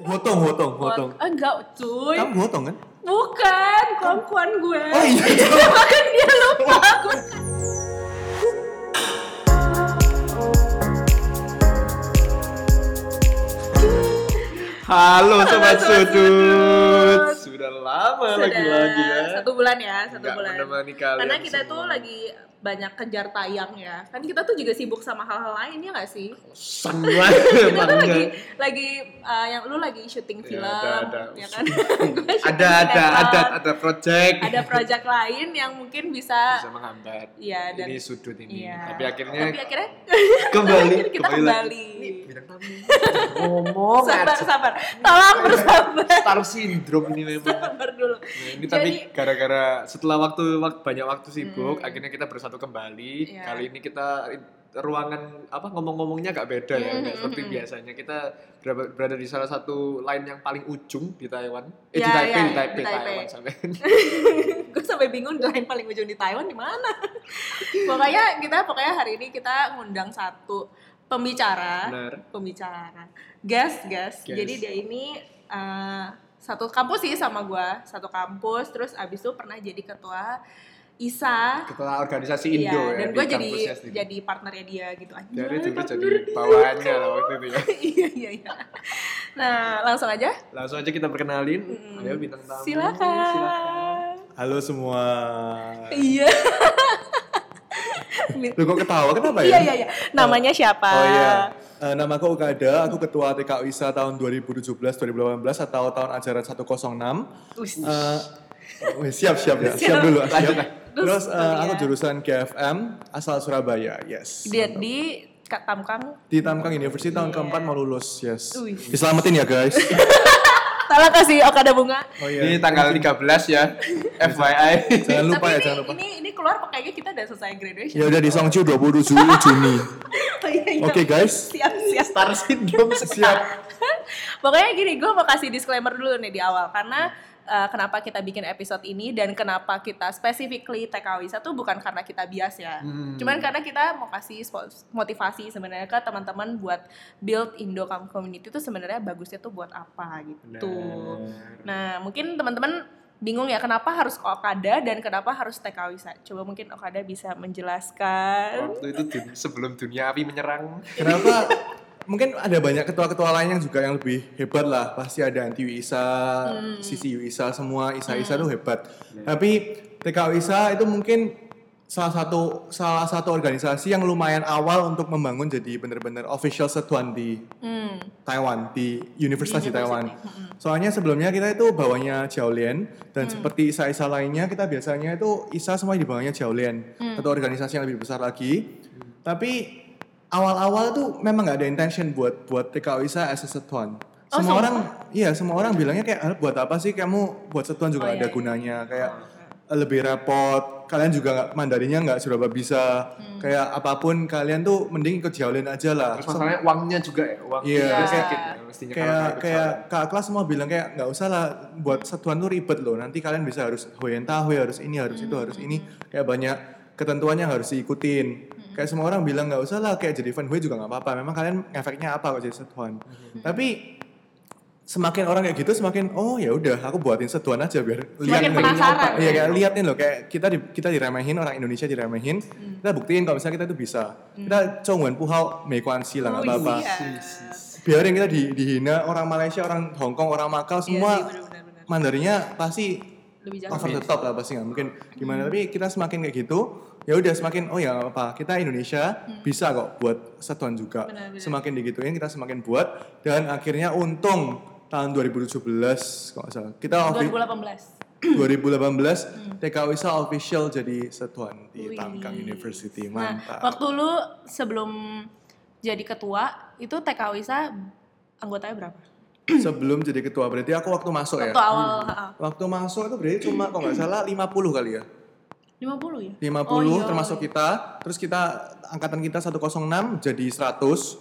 Hotong, hotong, hotong. Ah, enggak, cuy. Kamu hotong kan? Bukan, kongkuan gue. Oh iya. Bahkan dia lupa. Gue Halo sobat Sobat Sudut. Sudah lama lagi-lagi ya. Satu bulan ya, satu Nggak bulan. Karena kita semua. tuh lagi banyak kejar tayang ya. Kan kita tuh juga sibuk sama hal-hal lain ya nggak sih? Semua kita tuh lagi lagi uh, yang lu lagi syuting Ya, film, ada, ada. ya kan? Ada ada ada ada project. Ada project lain yang mungkin bisa, Bisa menghambat. Iya, dan ini sudut ini. Iya. Tapi akhirnya Tapi akhirnya kembali akhirnya kita kembali kembali. Tamu. Ngomong sabar, aja. sabar. Tolong bersabar. Star syndrome ini memang. Sabar dulu. Nah, ini Jadi- tapi gara-gara setelah waktu, waktu banyak waktu sibuk, akhirnya kita bersatu kembali. Iya. Kali ini kita ruangan apa ngomong-ngomongnya agak beda ya, Mm, nggak mm, seperti mm. biasanya. Kita berada, di salah satu line yang paling ujung di Taiwan. Eh di Ya, Taipei, ya, di Taipei, di Taipei. Taiwan sampai. gue sampai bingung lain paling ujung di Taiwan di mana. pokoknya kita pokoknya hari ini kita ngundang satu pembicara, Benar. pembicara, guest, guest. Jadi dia ini eh, satu kampus sih sama gua, satu kampus. Terus abis itu pernah jadi ketua ISA. Ketua organisasi Indo Iya, ya. dan gue jadi jadi partnernya dia gitu aja. Dari dulu jadi bawahannya lah waktu itu ya. iya iya iya. Nah langsung aja. Langsung aja kita perkenalin. Mm. Ayo bintang tamu. Silakan. Silakan. Halo semua. Iya. Lu kok ketawa kenapa Iya ya? iya iya. Namanya siapa? Oh iya. Eh, nama aku Ukada, aku ketua TK ISA tahun 2017-2018 atau tahun ajaran 106. Wis. Eh, siap siap ya, siap, Siap. dulu. Lanjut Terus eh, Terus, aku iya. jurusan GFM asal Surabaya, yes. Dia di Kak Tamkang. Di Tamkang University tahun Iya. keempat mau lulus, yes. Wih. Diselamatin ya guys. Tolong kasih Okada bunga. Oh Ini tanggal 13 ya. FYI. Jangan lupa Tapi ya, ini, jangan lupa. ini ini keluar kayaknya kita udah selesai graduation. Ya udah di Songju 27 Juni. Oh, iya, iya. Oke guys. Siap siap. Star syndrome Siap. Pokoknya gini, gue mau kasih disclaimer dulu nih di awal karena uh, kenapa kita bikin episode ini dan kenapa kita specifically TK Wisa tuh bukan karena kita bias ya. Hmm. Cuman karena kita mau kasih motivasi sebenarnya ke teman-teman buat build Indo community itu sebenarnya bagusnya tuh buat apa gitu. Nah, mungkin teman-teman bingung ya kenapa harus Okada dan kenapa harus TK Wisa. Coba mungkin Okada bisa menjelaskan. Waktu itu dun- sebelum dunia api menyerang. Kenapa? Mungkin ada banyak ketua-ketua lain yang juga yang lebih hebat lah. Pasti ada anti ISA, sisi ISA semua ISA ISA tuh hebat. Tapi TK ISA itu mungkin salah satu salah satu organisasi yang lumayan awal untuk membangun jadi benar-benar official setuan di Hmm. Taiwan di Universitas di Taiwan. University, Soalnya sebelumnya kita itu bawanya Jiaolian dan seperti ISA-ISA lainnya kita biasanya itu ISA semua di bawahnya Jiaolian atau organisasi yang lebih besar lagi. Tapi awal-awal tuh memang nggak ada intention buat buat TK ISA as a setuan. Oh, Semua sumpah? orang, iya semua orang bilangnya kayak "Ah, buat apa sih kamu buat setuan Oh, juga iya, ada iya. gunanya kayak eh, lebih repot. Kalian juga nggak Mandarinnya nggak serba bisa. Hmm. Kayak apa pun kalian tuh mending ikut Jiaolian aja lah. Terus masalahnya uangnya juga ya, uang Iya, kayak- sedikit ya mestinya kalau kayak ikut kayak soalnya. kak kelas semua bilang kayak nggak usah lah buat satuan tuh ribet loh nanti kalian bisa harus hoyen tahu harus ini harus itu harus ini kayak banyak ketentuannya harus diikutin. Kayak semua orang bilang nggak usah lah kayak jadi fanboy juga nggak apa-apa. Memang kalian efeknya apa kalau jadi satuan tapi semakin orang kayak gitu semakin oh ya udah aku buatin satuan aja biar nih. penasaran. iya kayak liatin loh kayak kita di, kita diremehin orang Indonesia diremehin kita buktiin kalau misalnya kita tuh bisa. Kita congwan puhau meikuansi lah nggak Oh, apa-apa. iya. biarin kita di, dihina orang Malaysia, orang Hong Kong, orang Makau semua Iya sih, bener-bener. Mandarinya pasti Lebih jago. over the top lah pasti nggak mungkin gimana tapi kita semakin kayak gitu ya udah semakin oh ya apa kita Indonesia bisa kok buat satuan juga Benar-benar. semakin digituin kita semakin buat dan akhirnya untung tahun 2017 kalau nggak salah kita offi- 2018. 2018 TK Wisa official jadi satuan di Wih. Tamkang University Nah, mantap waktu lu sebelum jadi ketua, itu TK Wisa anggotanya berapa? sebelum jadi ketua berarti aku waktu masuk ya Waktu awal, ha-ha. Waktu masuk itu berarti cuma kalau nggak salah 50 kali ya. 50 ya? 50 Oh, iya. termasuk kita. Terus kita angkatan kita 106 jadi 100.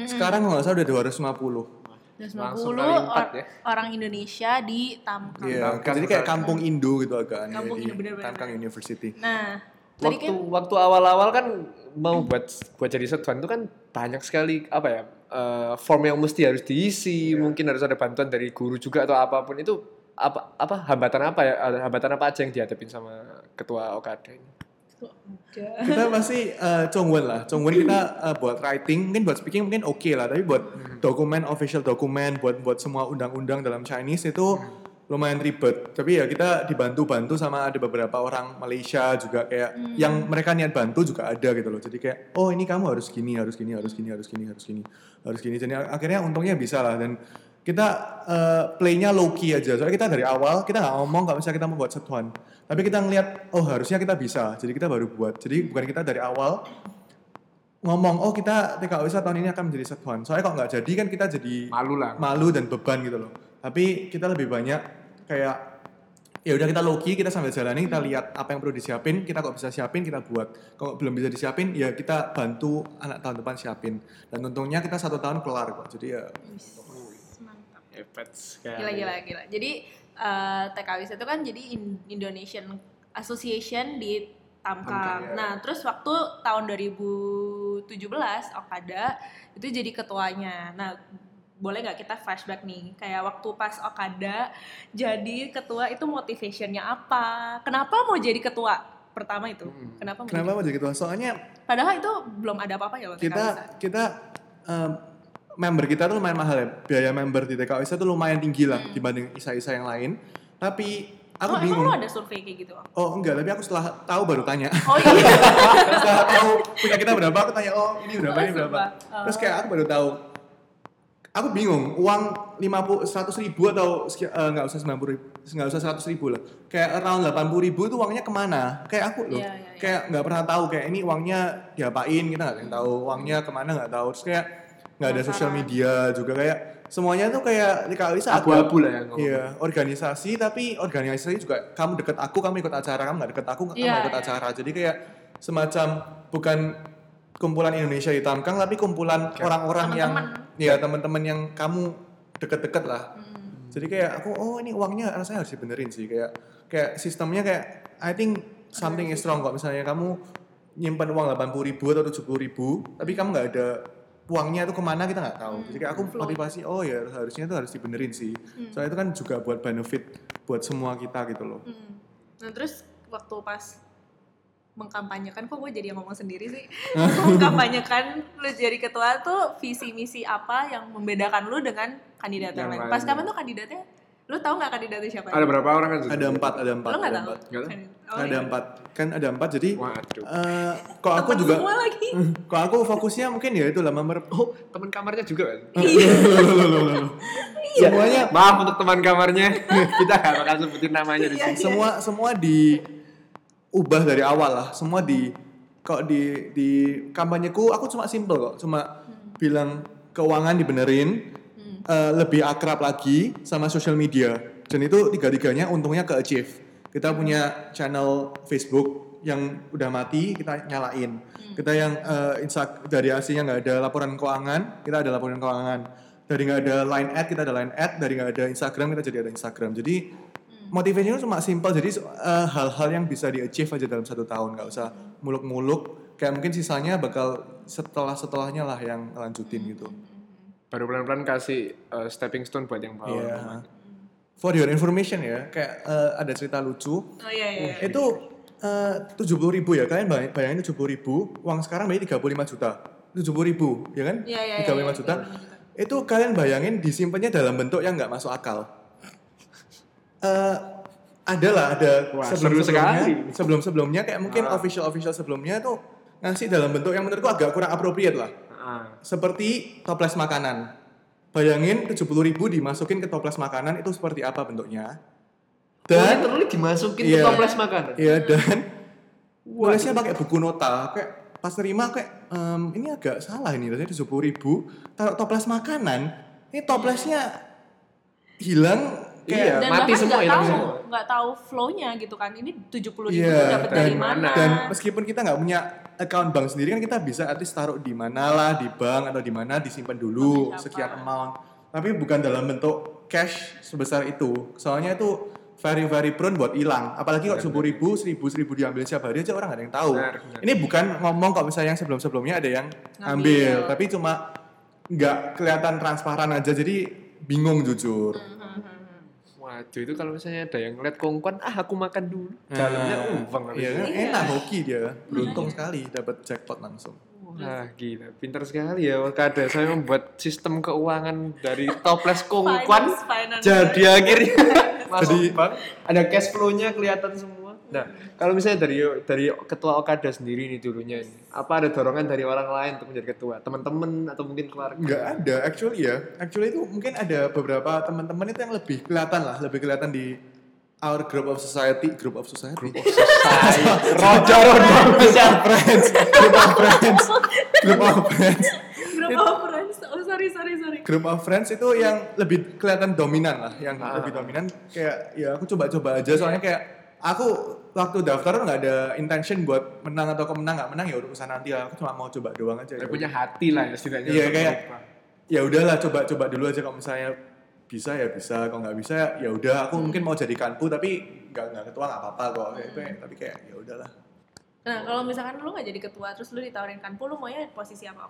Sekarang kalau nggak salah udah 250. Dan Langsung 90 kali empat or- ya. orang Indonesia di Tamkang. Iya, Tamkang jadi kayak kampung Indo gitu agak aneh Kampung di Indo, bener-bener. Tamkang University. Nah, tadi waktu kan waktu awal-awal kan mau buat buat jadi setuan itu kan banyak sekali apa ya eh, form yang mesti harus diisi, mungkin harus ada bantuan dari guru juga atau apa pun. Itu apa apa hambatan apa ya? Hambatan apa aja yang dihadapin sama ketua OKD ini? kita pasti uh, Chongwon lah. Chongwon kita uh, buat writing mungkin buat speaking mungkin oke lah. Tapi buat dokumen official dokumen buat buat semua undang-undang dalam Chinese itu lumayan ribet. Tapi ya kita dibantu-bantu sama ada beberapa orang Malaysia juga kayak yang mereka niat bantu juga ada gitu loh. Jadi kayak oh ini kamu harus gini harus gini harus gini harus gini harus gini harus gini. Jadi akhirnya untungnya bisa lah. Dan kita uh, playnya low key aja. Soalnya kita dari awal kita nggak ngomong nggak bisa kita mau buat setuan. Tapi kita ngelihat oh harusnya kita bisa. Jadi kita baru buat. Jadi bukan kita dari awal ngomong oh kita TKWisa tahun ini akan menjadi setuan. Soalnya kalau nggak jadi kan kita jadi Malu lah. malu dan beban gitu loh tapi kita lebih banyak kayak ya udah kita low key kita sambil jalani kita lihat apa yang perlu disiapin kita kok bisa siapin kita buat kalau belum bisa disiapin ya kita bantu anak tahun depan siapin dan untungnya kita satu tahun kelar kok jadi ya Mantap. Hebat sekali. Gila gila gila. Jadi eh TKWis itu kan jadi In- Indonesian Association di Tamkang. Tamkang, ya. Nah, terus waktu tahun 2017 Okada itu jadi ketuanya. Nah, boleh nggak kita flashback nih kayak waktu pas Okada jadi ketua itu motivationnya apa? Kenapa mau jadi ketua? Pertama itu. Hmm. Kenapa mau kenapa jadi? mau jadi ketua soalnya Padahal itu belum ada apa-apa ya loh TKWis. kita kita em, member kita tuh lumayan mahal ya biaya member di TKW itu lumayan tinggi lah dibanding isa-isa yang lain tapi aku Oh, bingung emang lo ada survei kayak gitu? oh enggak tapi aku setelah tahu baru tanya Oh iya. setelah tahu punya kita berapa aku tanya oh ini berapa ini Oh, berapa sumpah. terus kayak aku baru tahu aku bingung uang 50 100 ribu atau eh, nggak usah 90 ribu nggak usah 100 ribu lah kayak around 80 ribu itu uangnya ke mana kayak aku loh Iya, iya, iya. kayak nggak pernah tahu kayak ini uangnya diapain kita nggak tahu uangnya ke mana nggak tahu terus kayak nggak ada sosial media juga kayak semuanya tuh kayak di kali Abu-abu lah yang ngomong. Iya, organisasi tapi organisasi juga kamu deket aku, kamu ikut acara, kamu nggak deket aku, kamu Iya, nggak ikut iya. acara. Jadi kayak semacam bukan kumpulan Indonesia di Tamkang tapi kumpulan orang-orang yang. Ya teman-teman yang kamu deket-deket lah. Hmm. Jadi kayak aku oh ini uangnya rasanya harus dibenerin sih kayak kayak sistemnya kayak I think something is wrong kok misalnya kamu nyimpan uang 80 ribu atau 70 ribu tapi kamu nggak ada uangnya itu ke mana kita nggak tahu. Jadi kayak aku motivasi oh ya harusnya itu harus dibenerin sih. Hmm. Soalnya itu kan juga buat benefit buat semua kita gitu loh. Hmm. Nah terus waktu pas mengkampanyekan kok gue jadi yang ngomong sendiri sih mengkampanyekan lu jadi ketua tuh visi misi apa yang membedakan lu dengan kandidat yang lain pas kapan tuh kandidatnya lu tahu nggak kandidatnya siapa Ada berapa orang kan? Ada empat, ada empat, lu nggak ada tahu empat. Oh, ada iya. empat kan ada empat jadi Waduh. eh kok aku juga semua lagi kok aku fokusnya mungkin ya itu lah member Oh, teman kamarnya juga kan? Iya. semuanya Maaf untuk teman kamarnya. Kita gak bakal sebutin namanya di sini. semua semua diubah dari awal lah. Semua di kok di di kampanyeku aku cuma simple kok. Cuma bilang keuangan dibenerin Hmm. eh, lebih akrab lagi sama social media. Dan itu tiga-tiganya untungnya ke achieve. Kita punya channel Facebook yang udah mati kita nyalain. Kita yang eh, Insta dari aslinya nggak ada laporan keuangan kita ada laporan keuangan. Dari nggak ada line ad kita ada line ad. Dari nggak ada Instagram kita jadi ada Instagram. Jadi motivasinya cuma simpel jadi eh, hal-hal yang bisa di achieve aja dalam satu tahun nggak usah muluk-muluk kayak mungkin sisanya bakal setelah setelahnya lah yang lanjutin gitu Baru pelan-pelan kasih uh, stepping stone buat yang bawah. Iya. For your information ya, kayak eh, ada cerita lucu. oh iya iya iya. Itu tujuh puluh ribu ya, kalian bay- bayangin tujuh puluh ribu, uang sekarang berarti 35 juta. Tujuh puluh ribu, ya kan? Iya, iya, 35 iya, juta. 35 juta. Itu kalian bayangin disimpannya dalam bentuk yang nggak masuk akal. Eh ada lah, ada Wah, sebelum sekali. sebelum sebelumnya kayak mungkin Ah. official official sebelumnya tuh ngasih dalam bentuk yang menurutku agak kurang appropriate lah Ah. seperti toples makanan. Bayangin 70.000 ribu dimasukin ke toples makanan itu seperti apa bentuknya. Dan Dan terus dimasukin Iya. ke toples makanan. ya dan nulisnya pakai buku nota kayak pas terima kayak "Em, ini agak salah ini rasanya 70.000 ribu taruh toples makanan ini toplesnya hilang Iya, kayak dan mati bahkan semua nggak ya, mati tahu nggak tahu flow-nya gitu kan. Ini 70 ribu Iya, dapat dan- dari mana? dan meskipun kita nggak punya account bank sendiri kan kita bisa at least taruh di mana lah di bank atau di mana disimpan dulu siapa. sekian amount. Tapi bukan dalam bentuk cash sebesar itu. Soalnya itu very very prone buat hilang. Apalagi kalau sepuluh ribu seribu seribu diambil setiap hari aja orang nggak ada yang tahu. Benar, benar. ini bukan ngomong kalau misalnya yang sebelum sebelumnya ada yang Ngambil. ambil tapi cuma nggak kelihatan transparan aja. Jadi bingung jujur. Waduh itu kalau misalnya ada yang ngeliat kongkon, ah aku makan dulu. Nah, Dalamnya uang Iya kan Iya. enak hoki dia. Beruntung sekali dapat jackpot langsung. Wah gila, pintar sekali ya Wakada. Saya membuat sistem keuangan dari toples kongkon Finance, finance. jadi akhirnya masuk Jadi- bank. Ada cash flow-nya kelihatan semua. Nah, kalau misalnya dari dari ketua Okada sendiri nih dulunya ini, apa ada dorongan dari orang lain untuk menjadi ketua? Teman-teman atau mungkin keluarga? Nggak ada, actually ya. Actually itu mungkin ada beberapa teman-teman itu yang lebih kelihatan lah, lebih kelihatan di our group of society, group of society. Group of Rojo rojo friends, group of friends, group of friends. Group of friends. Oh sorry sorry sorry. Group of friends itu yang lebih kelihatan dominan lah, yang Ah. lebih dominan kayak ya aku coba-coba aja soalnya kayak aku waktu daftar nggak ada intention buat menang atau kemenang nggak menang ya urusan nanti lah. Aku cuma mau coba doang aja. Saya punya hati lah ya setidaknya. Iya, kayak- ya udahlah coba-coba dulu aja kalau misalnya bisa ya bisa kalau nggak bisa ya udah aku mungkin mau jadi kanpu tapi nggak nggak ketua nggak apa-apa kok kayak kayak- tapi kayak ya udahlah Nah kalau misalkan lu nggak jadi ketua terus lu ditawarin kanpu lu maunya posisi apa?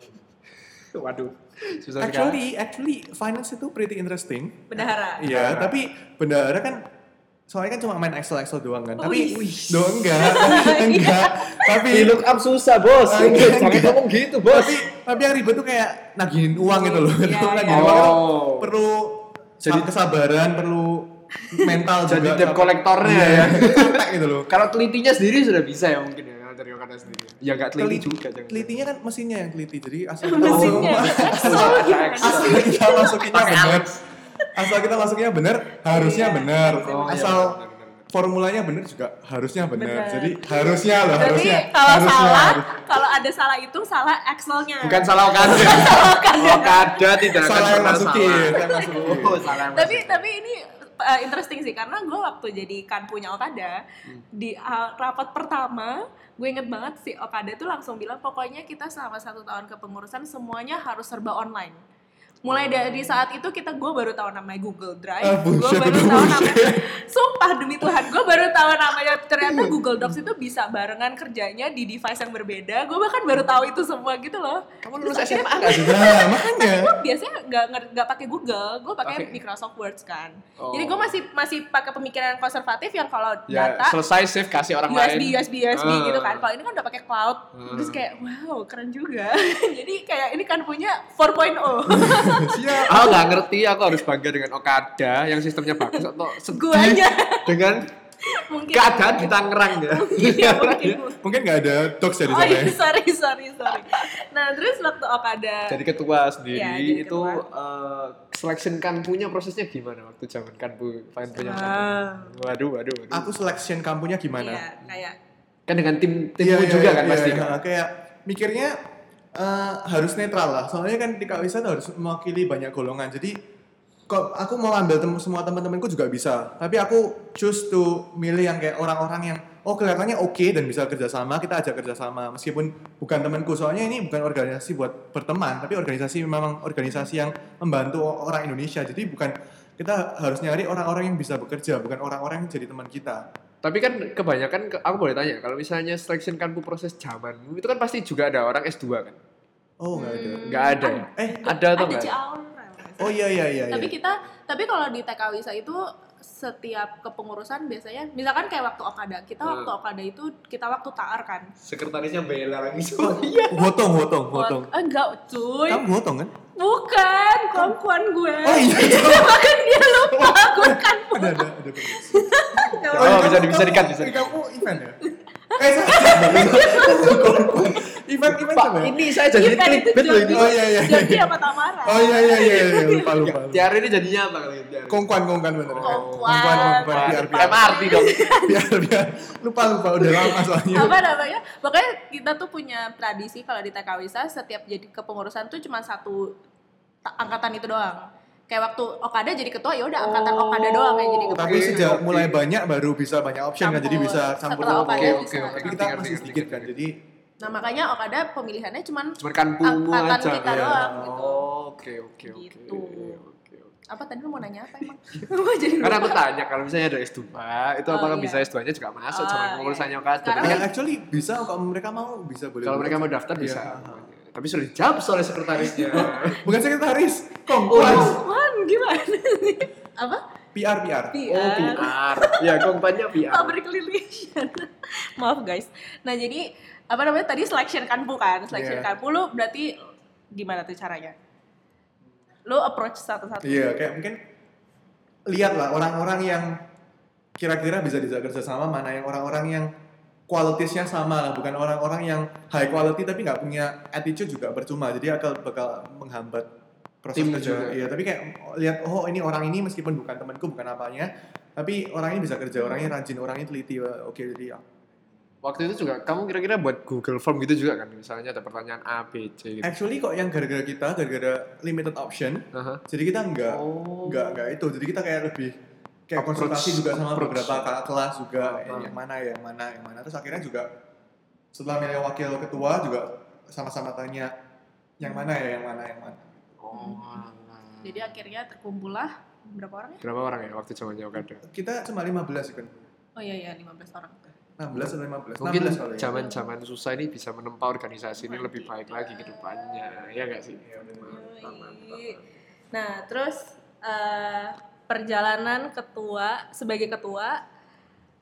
Waduh, susah sekali. actually actually finance itu pretty interesting Bendahara. iya tapi bendahara kan soalnya kan cuma main excel excel doang kan Oh, tapi wih. doang enggak enggak tapi Di look up susah bos. Enggak, Jangan ngomong gitu bos. tapi tapi yang ribet tuh kayak nagihin uang gitu loh Iya, nagihin iya. uang itu Oh. perlu Jadi- kesabaran perlu mental Jadi juga debt collectornya ya. gitu loh Kalau telitinya sendiri sudah bisa ya mungkin ya dari Okada sendiri. Ya nggak teliti Teliti- juga jangan. telitinya kan mesinnya yang teliti jadi asal Mesinnya. asal, gimana? asal kita masukinnya Pakai. Asal kita masukinnya benar harusnya Iya. benar Oh, iya, asal benar, benar, benar. formulanya benar juga harusnya benar Benar. jadi harusnya loh Berarti harusnya kalau harusnya salah, harus. kalau ada salah itu salah Excelnya. Bukan salah Okada. Okada tidak salah masukin salah. yang masukin Oh, salah yang tapi tapi ini uh, interesting sih karena gue waktu jadi kan punya Okada di uh, rapat pertama gue inget banget si Okada tuh langsung bilang pokoknya kita selama satu tahun kepengurusan semuanya harus serba online mulai dari saat itu kita gue baru tahu namanya Google Drive Ah, gue baru tahu namanya sumpah demi Tuhan gue baru tahu namanya ternyata Google Docs itu bisa barengan kerjanya di device yang berbeda gue bahkan baru tahu itu semua gitu loh Kamu lulus Terus SMA nggak sih? nah makanya gue biasanya nggak nggak- pakai Google, gue pakai Oke. Microsoft Word kan. Oh. Jadi gue masih masih pakai pemikiran konservatif yang kalau Ya, data selesai save kasih orang USB lain. USB USB Ah. gitu kan. Kalau ini kan udah pakai cloud, Ah. terus kayak wow keren juga. Jadi kayak ini kan punya 4.0. siap Aku nggak ngerti, aku harus bangga dengan Okada yang sistemnya bagus atau sedih dengan mungkin keadaan di Tangerang ya. Iya, mungkin. mungkin nggak ada docs ya di Oh sana iya, ya. sorry, sorry, sorry. Nah, terus waktu Okada Jadi ketua sendiri Iya, jadi itu ketua. eh, selection kanpunya prosesnya gimana waktu zaman kanpu kanpunya? Ah. Waduh, waduh, waduh. aku selection kampunya gimana Iya, kayak kan dengan tim timmu Iya, iya, juga iya, kan iya, pasti. iya. kan? kayak mikirnya eh, harus netral lah. Soalnya kan di Kak Wisata harus mewakili banyak golongan. Jadi kok aku mau ambil tem semua teman-temanku juga bisa. Tapi aku choose to milih yang kayak orang-orang yang oh kelihatannya oke dan bisa kerjasama kita ajak kerjasama meskipun bukan temanku soalnya ini bukan organisasi buat berteman tapi organisasi memang organisasi yang membantu orang Indonesia. Jadi bukan kita harus nyari orang-orang yang bisa bekerja bukan orang-orang yang jadi teman kita Tapi kan kebanyakan ke- aku boleh tanya kalau misalnya selection kanpu proses zaman itu kan pasti juga ada orang S2 kan? oh nggak ada Nggak ada ya? eh Ada atau ada enggak? Oh iya iya iya, tapi iya. kita tapi kalau di TK Wisa itu setiap kepengurusan biasanya misalkan kayak waktu Okada kita Hmm. waktu Okada itu kita waktu taar kan Sekretarisnya Bella lagi Oh, Hotong, hotong, hotong. Eh, enggak cuy Kamu hotong kan? Bukan kongkuan gue Oh iya. bahkan dia lupa gue kan ada, ada, ada. Oh, bisa di- bisa dikat, bisa dikat. Kamu event ya? Eh, event, event Pak, apa ya? ini saya jadi clickbait loh ini. Oh, iya, iya. Jody apa Tamara Oh iya, iya, iya, iya, lupa, lupa. lupa. Tiara ini jadinya apa kali? Kongkuan, kongkuan bener. Kongkuan. kongkuan, biar, biar, MRT dong. biar, biar. Lupa, lupa, udah lama soalnya. apa namanya pokoknya kita tuh punya tradisi kalau di TK Wisa setiap jadi kepengurusan tuh cuma satu ta- angkatan itu doang kayak waktu Okada jadi ketua ya udah angkatan Oh. Okada doang yang jadi ketua Tapi sejak mulai banyak baru bisa banyak option kan, jadi Campur. bisa campur. Setelah Okada Oke, oke, oke. Tapi kita masih sedikit kan, jadi nah makanya Okada pemilihannya cuman Cuman kanpumu Angkatan aja. kita ya. doang, gitu. Oh, Oke, oke, oke. Gitu. Oke, oke. apa tadi lu mau nanya apa emang Gua jadi Karena aku tanya kalau misalnya ada S2, itu Oh, apakah iya. bisa S2-nya juga masuk Oh, sama iya. pengurusannya Okada? Sekarang- Tapi ya kan actually bisa kalau mereka mau bisa boleh. kalau mereka mau aja. daftar bisa. Iya. Tapi sudah dijawab oleh sekretarisnya. Bukan sekretaris, Oh, kompas. Wan, gimana sih? Apa? PR, PR. oh, PR. Ya, kompannya PR. Public relation. Maaf guys. Nah jadi apa namanya tadi selection kanpu kan, selection Iya. kanpu lu berarti gimana tuh caranya? Lu approach satu-satu. Iya, kayak mungkin lihatlah orang-orang yang kira-kira bisa diajak kerja sama, mana yang orang-orang yang kualitasnya sama lah, bukan orang-orang yang high quality tapi nggak punya attitude juga percuma. Jadi akan bakal menghambat proses Tim kerja. juga. Iya, tapi kayak lihat oh ini orang ini meskipun bukan temanku, bukan apanya, tapi orang ini bisa kerja, orangnya rajin, orangnya teliti. Oke, jadi ya. Waktu itu juga kamu kira-kira buat Google Form gitu juga kan? Misalnya ada pertanyaan A, B, C gitu. Actually kok yang gara-gara kita, gara-gara limited option, Aha. jadi kita nggak Oh. nggak nggak itu jadi kita kayak lebih kayak Approach- konsultasi juga sama approach. beberapa kakak kelas juga yang, ah. yang mana yang mana yang mana terus akhirnya juga setelah milih wakil ketua juga sama-sama tanya yang mana ya yang mana yang mana Oh. Jadi akhirnya terkumpullah berapa orang ya? Berapa orang ya waktu zamannya Okada? kita cuma 15 kan Oh iya iya 15 orang. 16 atau 15 Mungkin 16 kali ya zaman-zaman susah ini bisa menempa organisasi ini lebih baik lagi ke depannya. Ya nggak sih? Yoi. Nah, terus eh, perjalanan ketua sebagai ketua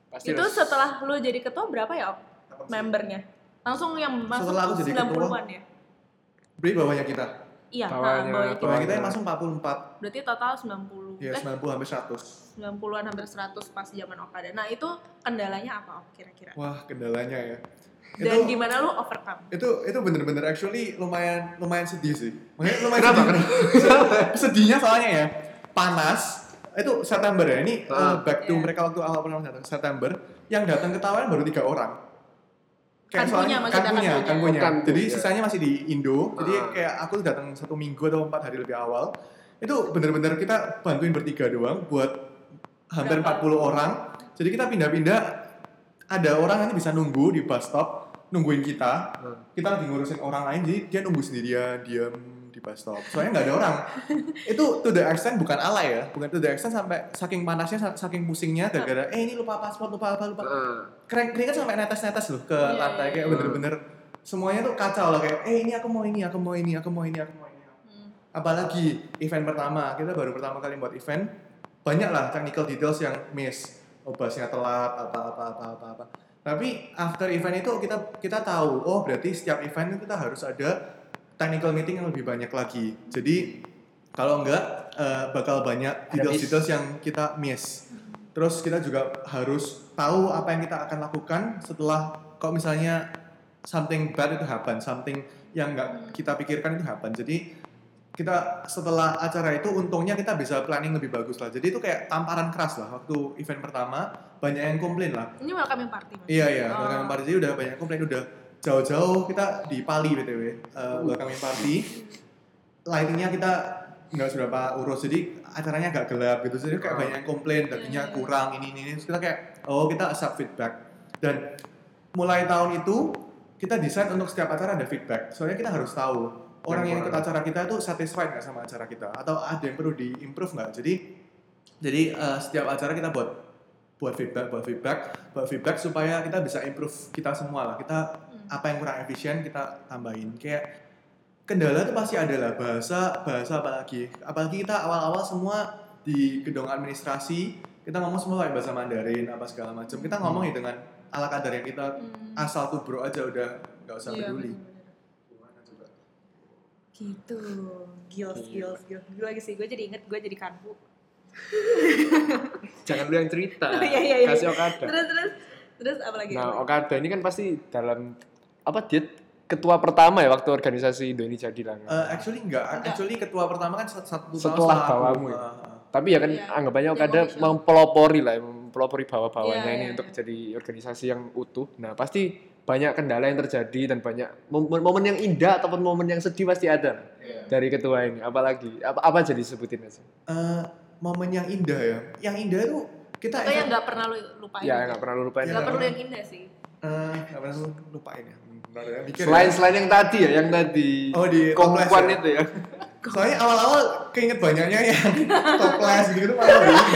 Pasti itu harus- setelah lu jadi ketua berapa ya sih? membernya? Langsung yang masuk Setelah aku jadi ketua, 90-an ya? beri bawahnya kita Iya, Bawahnya, nah, bawahnya kita. bawah kita yang masuk 44 Berarti total 90. Ya eh, 90 hampir 100 90-an hampir 100 pas zaman Okada. Nah, itu kendalanya apa kira-kira? wah kendalanya ya Dan itu gimana lu overcome? itu itu bener-bener actually lumayan lumayan sedih sih Maksudnya lumayan Kenapa? sedih sedihnya soalnya ya panas itu September ya ini uh, back to Iya. mereka waktu awal pertama datang September yang datang ke Taiwan baru tiga orang Kankunya, soalnya maksudnya kankunya, kankunya. kankunya. Oh, kanku, jadi ya. sisanya masih di Indo jadi Ah. kayak aku datang satu minggu atau empat hari lebih awal itu bener-bener kita bantuin bertiga doang buat hampir Berapa? 40 orang jadi kita pindah-pindah ada orang yang bisa nunggu di bus stop nungguin kita Hmm. kita lagi ngurusin orang lain jadi dia nunggu sendirian diam di bus stop soalnya nggak ada orang itu to the extent bukan alay ya bukan to the extent sampai saking panasnya sa- saking pusingnya gara-gara eh ini lupa paspor lupa apa lupa Heeh. keren keringat sampai netes-netes loh ke Iya, lantai iya, kayak iya. bener-bener semuanya tuh kacau lah kayak eh ini aku mau ini aku mau ini aku mau ini aku mau Hmm. Apalagi event pertama kita baru pertama kali buat event banyak lah technical details yang miss. Oh busnya telat apa apa apa apa apa. Tapi after event itu kita kita tahu oh berarti setiap event itu kita harus ada technical meeting yang lebih banyak lagi. Jadi kalau enggak eh, bakal banyak details details yang kita miss. Terus kita juga harus tahu apa yang kita akan lakukan setelah kalau misalnya something bad itu happen something yang enggak kita pikirkan itu happen. Jadi kita setelah acara itu untungnya kita bisa planning lebih bagus lah. Jadi itu kayak tamparan keras lah waktu event pertama banyak yang komplain lah. Ini welcoming party. maksudnya? Iya iya, Oh. welcoming party jadi udah banyak yang komplain udah jauh-jauh kita di Pali btw uh, welcoming party. Lightingnya kita nggak seberapa urus jadi acaranya agak gelap gitu jadi kayak Oh. banyak yang komplain tadinya kurang ini ini ini Terus kita kayak oh kita accept feedback dan mulai tahun itu kita desain untuk setiap acara ada feedback soalnya kita harus tahu orang yang ikut acara kita itu satisfied nggak sama acara kita? Atau ada yang perlu diimprove nggak? Jadi jadi eh, setiap acara kita buat buat feedback buat feedback buat feedback supaya kita bisa improve kita semua lah. Kita Hmm. apa yang kurang efisien kita tambahin. Kayak kendala tuh pasti ada lah. Bahasa bahasa apalagi. Apalagi kita awal-awal semua di gedung administrasi kita ngomong semua pakai bahasa Mandarin apa segala macam. Kita ngomong ya dengan ala kadar yang kita Hmm. asal tuh bro aja udah nggak usah Iya, peduli. bener-bener. Gitu, gils, gils, gils. Gue lagi sih, gue jadi inget gue jadi kanpu. Jangan lu yang cerita. Iya, iya, iya. Kasih Okada. Terus, terus, terus apa lagi? Nah? Okada ini kan pasti dalam apa dia ketua pertama ya waktu organisasi Indo ini jadi lah. Eh, actually enggak. Enggak. actually ketua pertama kan satu, satu tahun Setelah bawamu ya? Tapi ya kan Iya. anggapannya Okada mempelopori lah, mempelopori bawah-bawahnya Iya, ini iya, untuk iya. jadi organisasi yang utuh. Nah, pasti banyak kendala yang terjadi dan banyak momen, momen yang indah ataupun momen yang sedih pasti ada Iya. dari ketua ini. Apalagi apa apa jadi sebutin aja. Eh, momen yang indah ya. Yang indah itu kita Atau yang nggak pernah lu lupain? Ya nggak pernah lu lupain. Nggak perlu yang indah sih. Eh, nggak pernah lu lupain ya. Bentar ya, Selain ya. selain yang tadi ya, yang tadi Oh, di toples ya? itu ya. Soalnya awal-awal keinget banyaknya yang toples gitu malah lebih,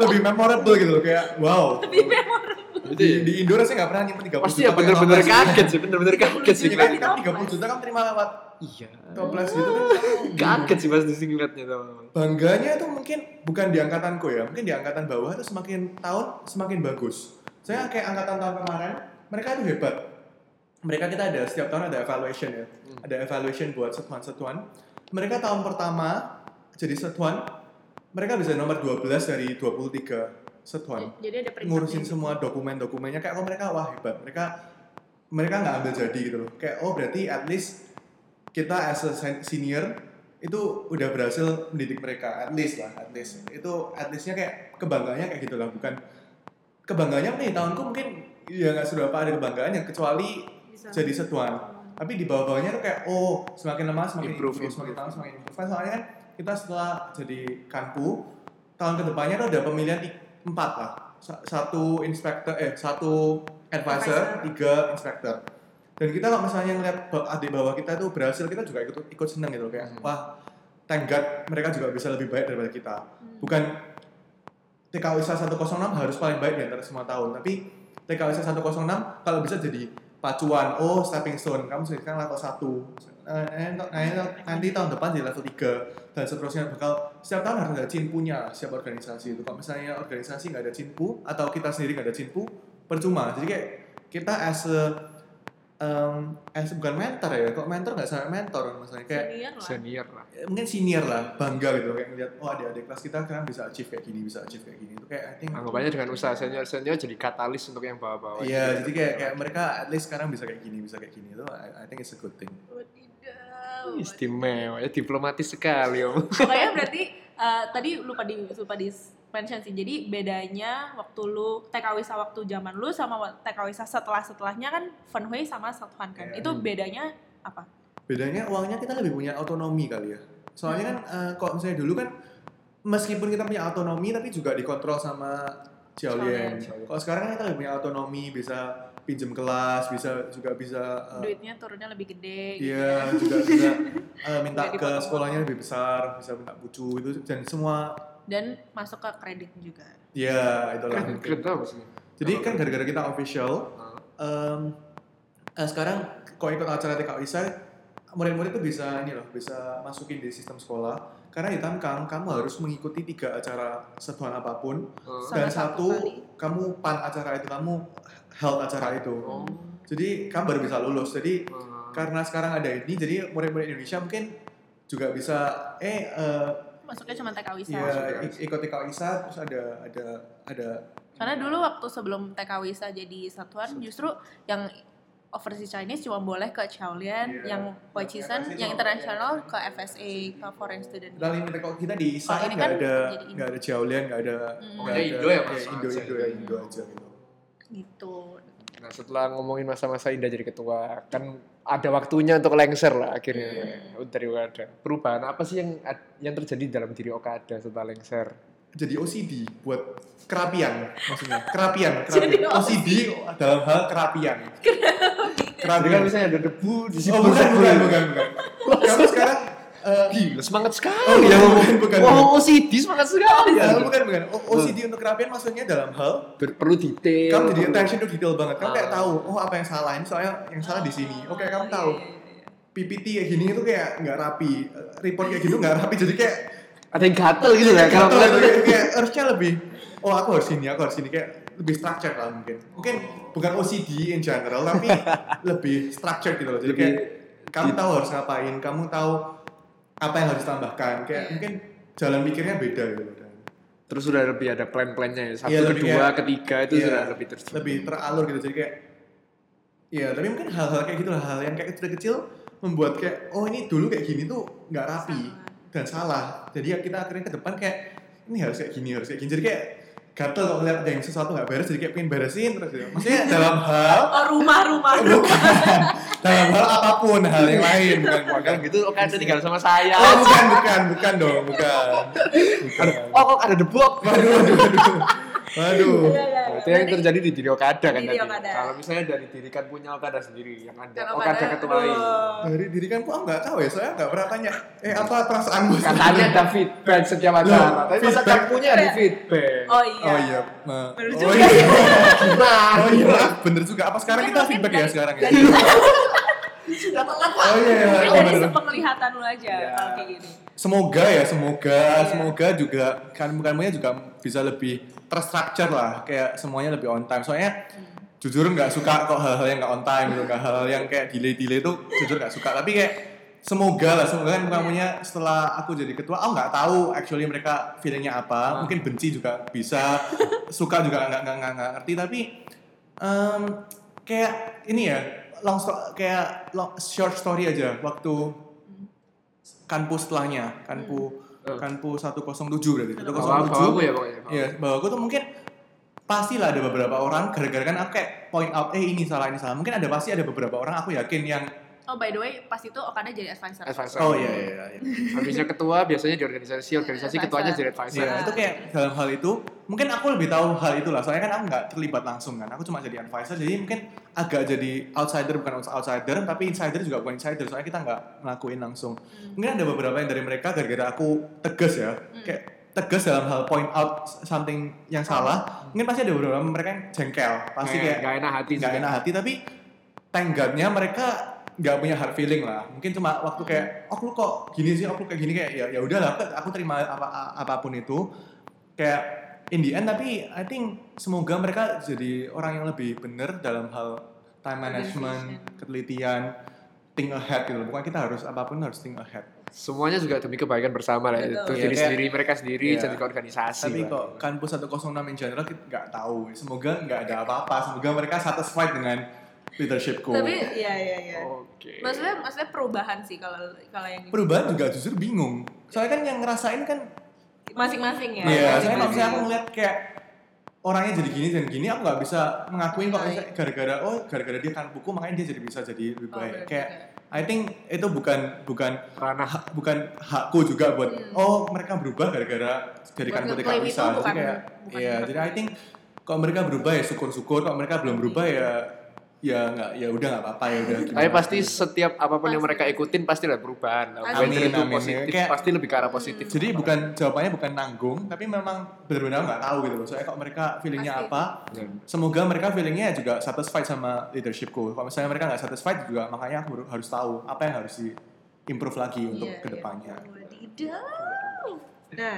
lebih memorable gitu loh kayak wow. Lebih memorable. Di, ya. di Indo rasanya nggak pernah nyimpen 30 Pasti juta ya pakai bener-bener toples. kaget sih, bener-bener kaget sih. Iya kan, kan 30 juta kan terima lewat Iya. toples gitu kan. Kaget sih pas di sini ngeliatnya teman-teman. Bangganya itu mungkin bukan di angkatanku ya, mungkin di angkatan bawah itu semakin tahun semakin bagus. Saya kayak angkatan tahun kemarin, mereka itu hebat. Mereka kita ada setiap tahun ada evaluation ya, Hmm. ada evaluation buat setuan-setuan. Mereka tahun pertama jadi setuan, mereka bisa nomor 12 dari 23 setuan. Jadi ada ngurusin gitu. semua dokumen-dokumennya. Kayak oh mereka wah hebat. Mereka mereka nggak ambil jadi gitu loh. Kayak oh berarti at least kita as a sen- senior itu udah berhasil mendidik mereka. At least lah at least. Itu at leastnya kayak kebanggaannya kayak gitulah bukan kebanggaannya nih? Tahunku mungkin ya nggak seberapa ada kebanggaannya kecuali Bisa. jadi setuan. Tapi di bawah-bawahnya tuh kayak oh semakin lama semakin Improve, improve, semakin lama semakin improve. Kan soalnya kan kita setelah jadi kanpu tahun ke depannya tuh ada pemilihan empat lah Sa- satu inspektor eh satu advisor, Advisor. tiga inspektor dan kita kalau misalnya ngeliat adik bawah kita tuh berhasil kita juga ikut ikut seneng gitu kayak Hmm. wah God mereka juga bisa lebih baik daripada kita Hmm. bukan TKWISA 106 harus paling baik di antara semua tahun tapi TKWISA 106 kalau bisa jadi pacuan oh stepping stone kamu sekarang level 1 Eh, eh, eh, nanti tahun depan jadi level 3 dan seterusnya bakal setiap tahun harus ada cimpunya setiap organisasi itu kalau misalnya organisasi nggak ada cimpu atau kita sendiri nggak ada cimpu percuma jadi kayak kita as a um, as bukan mentor ya kok mentor nggak sampai mentor maksudnya kayak Senior lah. Senior lah. mungkin senior lah bangga gitu kayak ngeliat oh adik-adik kelas kita sekarang bisa achieve kayak gini bisa achieve kayak gini itu kayak I think Anggapannya dengan usaha senior-senior jadi katalis untuk yang bawah-bawah. iya jadi kayak kayak mereka at least sekarang bisa kayak gini bisa kayak gini itu I, I think it's a good thing. Istimewa, ya diplomatis sekali om. Pokoknya berarti eh, tadi lupa di lupa di mention sih. Jadi bedanya waktu lu TKWISA waktu zaman lu sama TKWISA setelah setelahnya kan Funway sama Satuan kan. Iya. Itu bedanya apa? bedanya uangnya kita lebih punya otonomi kali ya soalnya kan eh, kalau misalnya dulu kan meskipun kita punya otonomi tapi juga dikontrol sama Jiaolian. kalau sekarang kan kita lebih punya otonomi bisa pinjem kelas bisa juga bisa eh, Duitnya turunnya lebih gede. gitu Iya, ya. juga bisa eh, minta ke sekolahnya lebih besar, bisa minta bucu itu dan semua Dan masuk ke kredit juga. ya itulah. Keren, keren tau sih. Jadi kan gara-gara kita official, em, eh, sekarang kalau ikut acara TKWISA murid-murid itu bisa ini loh, bisa masukin di sistem sekolah. Karena di Tamkang kamu harus mengikuti tiga acara setuan apa pun. Sama dan satu satu kamu pan acara itu, kamu held acara itu. Oh. Jadi kamu baru bisa lulus. Jadi karena sekarang ada ini, jadi murid-murid Indonesia mungkin juga bisa eh eh, Masuknya cuma TKWISA. Iya, ik- ikut TKWISA terus ada ada ada Karena dulu waktu sebelum TKWISA jadi satuan justru yang overseas Chinese cuma boleh ke Shaolin, Iya. yang Waichisan, FSA yang internasional ke FSA, ke Foreign Student. Kali ini kalau kita di ISA Oh, kan nggak kan ada Indo. nggak ada Jiaolian, nggak ada Hmm. ada- Indo ya, iya, Mas, Indo aja. Indo ya Indo aja gitu. Gitu. Nah setelah ngomongin masa-masa indah jadi ketua, kan ada waktunya untuk lengser lah akhirnya Hmm. dari Okada. Perubahan apa sih yang yang terjadi dalam diri Okada setelah lengser? Jadi OCD buat kerapian maksudnya kerapian, Jadi kerapian. OCD dalam hal kerapian. Jadi kan Kerapian. misalnya ada debu di Oh bukan bukan bukan bukan. Kamu sekarang eh, Gila semangat sekali Oh, ya. bukan, bukan, Wow, bukan. OCD semangat sekali. ya, bukan bukan. O- OCD untuk kerapian maksudnya dalam hal Ber- perlu detail. kamu jadi attention to detail banget. Kamu kayak Ah. tahu, oh apa yang salah ini soalnya yang salah di sini. Oke, kamu Oh, tahu. iya, iya, iya. PPT kayak gini itu kayak nggak rapi, Eh, report kayak gitu nggak rapi. Jadi kayak ada yang gatel gitu lah kalau kayak, harusnya lebih, oh aku harus ini, aku harus ini kayak lebih structured lah mungkin. Mungkin bukan OCD in general, tapi lebih structured gitu loh. Jadi kayak kamu tahu harus ngapain, kamu tahu apa yang harus ditambahkan. Kayak Iya. mungkin jalan mikirnya beda gitu. Dan Terus sudah lebih ada plan-plannya ya. Satu, Iya, lebih kedua, kayak- ketiga itu iya, sudah lebih terstruktur. lebih teralur gitu. Jadi kayak, ya tapi mungkin hal-hal kayak gitu lah, hal yang kayak kecil-kecil membuat kayak, oh ini dulu kayak gini tuh nggak rapi. Dan salah. Jadi ya kita akhirnya ke depan kayak ini harus kayak gini, harus kayak gini. Jadi kayak gatel kalau ngeliat ada yang sesuatu nggak beres, jadi kayak pengen beresin terus gitu. Maksudnya dalam hal Oh rumah rumah bukan dalam hal apa pun hal yang lain bukan bukan. Kan gitu, oh kan tinggal sama saya. Oh bukan bukan bukan dong bukan. bukan. Oh kok ada debu? Waduh waduh waduh. Waduh. Iya, iya, iya. itu yang terjadi di diri Okada kan diri tadi. Okada. Kalau misalnya dari diri kan punya Okada sendiri yang ada Kan Okada Okada, ketuai. aduh. Dari diri kan aku nggak tahu ya, soalnya nggak pernah tanya. Eh apa perasaanmu? Katanya ada feedback setiap acara. Tapi masa kan punya ada feedback. Oh iya. Oh iya, ma- Bener oh juga. iya, Gimana? oh iya, bener juga. Apa sekarang kita feedback ya dari- sekarang ya? dari- Sudah telat Oh iya, iya, oh, dari bener. sepenglihatan lu aja Iya. kalau kayak gini. Semoga ya, semoga, semoga juga kan kamunya juga bisa lebih terstruktur lah, kayak semuanya lebih on time. Soalnya jujur nggak suka kok hal-hal yang nggak on time gitu, hal-hal yang kayak delay-delay tuh jujur nggak suka. Tapi kayak semoga lah, semoga kan kamunya setelah aku jadi ketua, aku nggak tahu actually mereka feelingnya apa. Ah. Mungkin benci juga bisa, suka juga nggak nggak nggak nggak ngerti. Tapi em, kayak ini ya, long kayak long, short story aja waktu kanpu setelahnya kanpu Hmm. kanpu 107 berarti Bawa 107 bawaku ya pokoknya. Iya, bahwa aku tuh mungkin pastilah ada beberapa orang gara-gara kan aku kayak point out eh ini salah ini salah. Mungkin ada pasti ada beberapa orang aku yakin yang Oh by the way, pas itu Okada jadi advisor. Advisor. oh iya iya iya. Habisnya ketua biasanya di organisasi, organisasi Advisor. ketuanya jadi advisor. Iya, itu kayak dalam hal itu mungkin aku lebih tahu hal itulah. Soalnya kan aku nggak terlibat langsung kan. Aku cuma jadi advisor jadi mungkin agak jadi outsider bukan outsider tapi insider juga bukan insider. Soalnya kita nggak ngelakuin langsung. Hmm. Mungkin ada beberapa yang dari mereka gara-gara aku tegas ya. Kayak tegas dalam hal point out something yang salah. Mungkin pasti ada beberapa mereka yang jengkel. Pasti kayak gak enak hati nggak enak hati tapi thank God-nya mereka nggak punya hard feeling lah mungkin cuma waktu kayak oh lu kok gini sih oh lu kayak gini kayak ya ya udahlah aku, terima apa apa pun itu kayak in the end tapi I think semoga mereka jadi orang yang lebih bener dalam hal time management ketelitian think ahead gitu bukan kita harus apa pun harus think ahead Semuanya juga demi kebaikan bersama lah. Itu Iya, diri kayak- sendiri, mereka sendiri, Iya. jadi organisasi. tapi lah. kok kampus 106 in general kita nggak tahu semoga nggak ada apa-apa semoga mereka satisfied dengan leadershipku Tapi iya iya iya. Oke. Maksudnya maksudnya perubahan sih kalau kalau yang ini. perubahan juga justru bingung soalnya kan yang ngerasain kan masing-masing ya. Iya, soalnya kalau misalnya aku ngeliat kayak orangnya jadi gini dan gini, aku nggak bisa mengakuin misalnya gara-gara oh gara-gara dia kan buku makanya dia jadi bisa jadi lebih Oh, baik. berarti kayak I think itu bukan bukan ranah bukan hakku juga buat Hmm. oh mereka berubah gara-gara jadi kan Buat ketika ngeklaim bisa. itu Jadi kayak iya, jadi I think kalau mereka berubah ya syukur-syukur, kalau mereka belum berubah ya ya nggak ya udah nggak apa-apa ya udah. Tapi pasti setiap apa pun yang Pasti. mereka ikutin pasti ada perubahan. Pasti. Whether itu Amin, amin. positif, Kayak- pasti lebih ke arah positif. Jadi bukan jawabannya bukan nanggung, tapi memang benar-benar nggak tahu gitu loh. Soalnya kalau mereka feelingnya Pasti. apa, semoga mereka feelingnya juga satisfied sama leadershipku. Kalau misalnya mereka nggak satisfied juga, makanya aku harus tahu apa yang harus di improve lagi untuk Iya, ke depannya. iya. Wadidaw. Nah,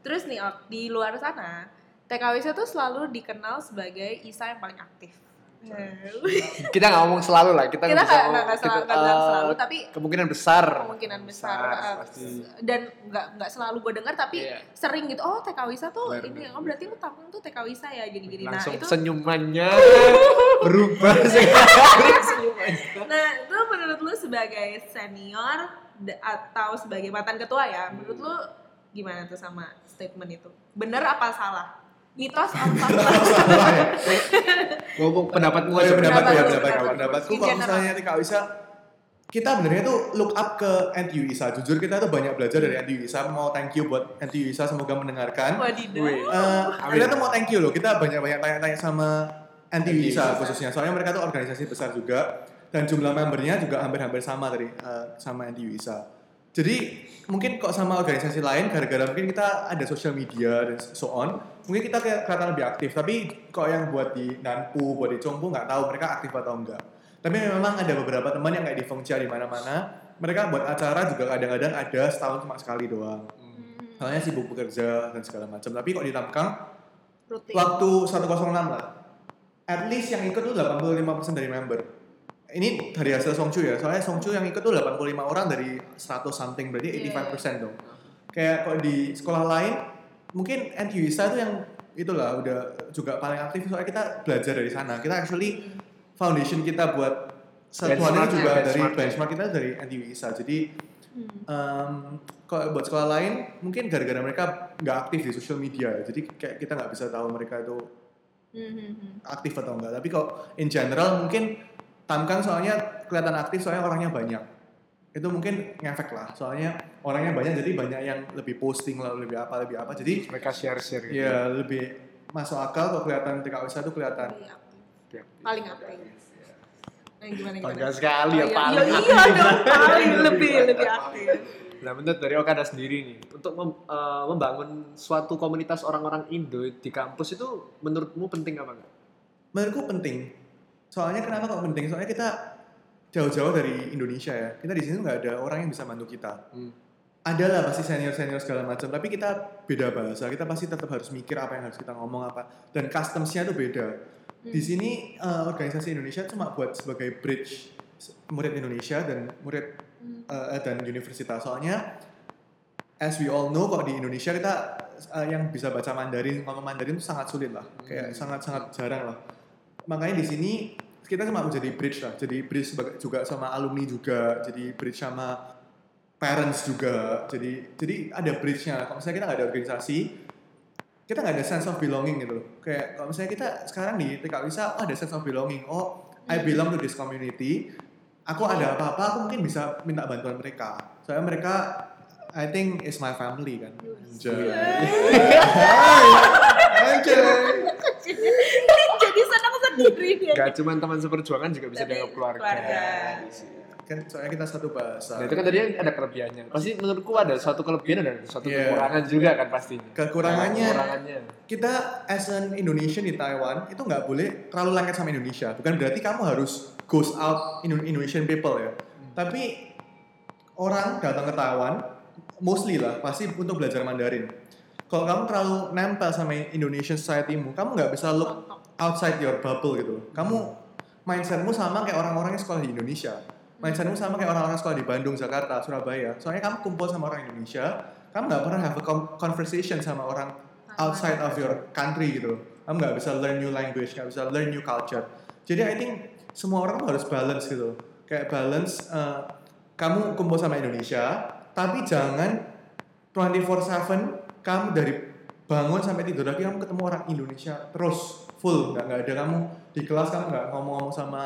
terus nih Ok, di luar sana, TKWC tuh selalu dikenal sebagai ISA yang paling aktif. Nah, kita nggak ngomong selalu lah, kita, kita nggak nggak selalu, kita, eh, selalu, tapi kemungkinan besar. kemungkinan besar, Besar, uh, pasti. dan nggak nggak selalu gue dengar tapi Iya. sering gitu oh TKWisa tuh Benar, ini oh berarti lu tampung tuh TKWisa ya gini-gini nah Langsung itu senyumannya berubah senyumannya. nah itu menurut lu sebagai senior atau sebagai mantan ketua ya menurut lu gimana tuh sama statement itu bener apa salah mitos ya. Ngomong pendapatmu Oh, iya, aja. pendapat Pendapat ya, lu, pendapat pendapat lu. Pendapatku In kalau misalnya TK Wisa, kita benernya tuh look up ke NTU ISA. Jujur kita tuh banyak belajar dari NTU ISA. Mau thank you buat NTU ISA, semoga mendengarkan. wadidaw. Eh, kita tuh mau thank you loh. Kita banyak-banyak tanya-tanya sama NTU ISA khususnya. Soalnya mereka tuh organisasi besar juga dan jumlah membernya juga hampir-hampir sama dari eh, sama NTU ISA. Jadi mungkin kok sama organisasi lain gara-gara mungkin kita ada social media dan so on, mungkin kita kayak kelihatan lebih aktif. Tapi kok yang buat di Nanpu, buat di Congpu nggak tahu mereka aktif atau enggak. Tapi memang ada beberapa teman yang kayak di Fengcia di mana-mana, mereka buat acara juga kadang-kadang ada setahun cuma sekali doang. Soalnya sibuk bekerja dan segala macam. Tapi kok di Tamkang rutin waktu 106 lah. At least yang ikut tuh 85% dari member. Ini dari hasil Songchu ya. Soalnya Songchu yang ikut tuh 85 orang dari 100 something berarti Iya. 85% dong. Kayak kalau di sekolah lain mungkin NTU ISA tuh yang itulah udah juga paling aktif soalnya kita belajar dari sana. Kita actually foundation kita buat satuan Benchmark-nya, itu juga dari benchmark-nya. benchmark kita dari NTU ISA. Jadi Hmm. um, kalau buat sekolah lain mungkin gara-gara mereka nggak aktif di social media jadi kayak kita nggak bisa tahu mereka itu Hmm, hmm, hmm. aktif atau enggak tapi kalau in general mungkin Tamkang soalnya kelihatan aktif soalnya orangnya banyak itu mungkin ngefek lah. Soalnya orangnya banyak jadi banyak yang lebih posting lah lebih apa lebih apa. Jadi Mereka share-share gitu. ya lebih masuk akal kok kelihatan TKWSA itu kelihatan. Paling aktif. paling aktif nah gimana gimana? Bangga sekali ya, Oh, iya. paling iya, aktif. iya dong paling lebih lebih aktif. Nah, menurut dari Okada sendiri nih, untuk mem- eh, membangun suatu komunitas orang-orang Indo di kampus itu menurutmu penting apa enggak? menurutku penting. Soalnya kenapa kok penting? Soalnya kita jauh-jauh dari Indonesia ya. Kita di sini nggak ada orang yang bisa bantu kita. Hmm. ada lah pasti senior senior segala macam tapi kita beda bahasa. Kita pasti tetap harus mikir apa yang harus kita ngomong apa. Dan customsnya tuh beda. Di sini eh, organisasi Indonesia cuma buat sebagai bridge murid Indonesia dan murid eh, dan universitas. Soalnya as we all know kok di Indonesia kita eh, yang bisa baca Mandarin ngomong Mandarin itu sangat sulit lah. Kayak sangat sangat jarang lah. Makanya di sini kita cuma mau jadi bridge lah jadi bridge juga sama alumni juga jadi bridge sama parents juga. Jadi jadi ada bridge-nya. Kalau misalnya kita nggak ada organisasi kita nggak ada sense of belonging gitu loh. Kayak kalau misalnya kita sekarang di TK Wisa oh ada sense of belonging. Oh I belong to this community. Aku ada apa-apa aku mungkin bisa minta bantuan mereka. Soalnya mereka I think is my family kan. Anjay. Anjay. jadi senang sendiri dia Gak cuma teman seperjuangan juga bisa dianggap keluarga. keluarga. kan soalnya kita satu bahasa Nah, itu kan tadi ada kelebihannya. Pasti menurutku ada suatu kelebihan dan ada suatu Yeah. kekurangan juga kan pastinya. Kekurangannya- Kekurangannya. kita as an Indonesian di Taiwan itu nggak boleh terlalu lengket sama Indonesia. Bukan berarti kamu harus goes out Indo- Indonesian people ya. Tapi orang datang ke Taiwan mostly lah pasti untuk belajar Mandarin. Kalau kamu terlalu nempel sama Indonesian society-mu, kamu nggak bisa look outside your bubble gitu. Kamu mindsetmu sama kayak orang-orang yang sekolah di Indonesia. Mindsetmu sama kayak orang-orang sekolah di Bandung, Jakarta, Surabaya. Soalnya kamu kumpul sama orang Indonesia, kamu nggak pernah have a con- conversation sama orang outside of your country gitu. Kamu nggak bisa learn new language, nggak bisa learn new culture. Jadi I think semua orang harus balance gitu. Kayak balance, eh, kamu kumpul sama Indonesia, tapi jangan 24/7 kamu dari bangun sampai tidur lagi kamu ketemu orang Indonesia terus full. Nggak nggak ada kamu di kelas kamu nggak ngomong-ngomong sama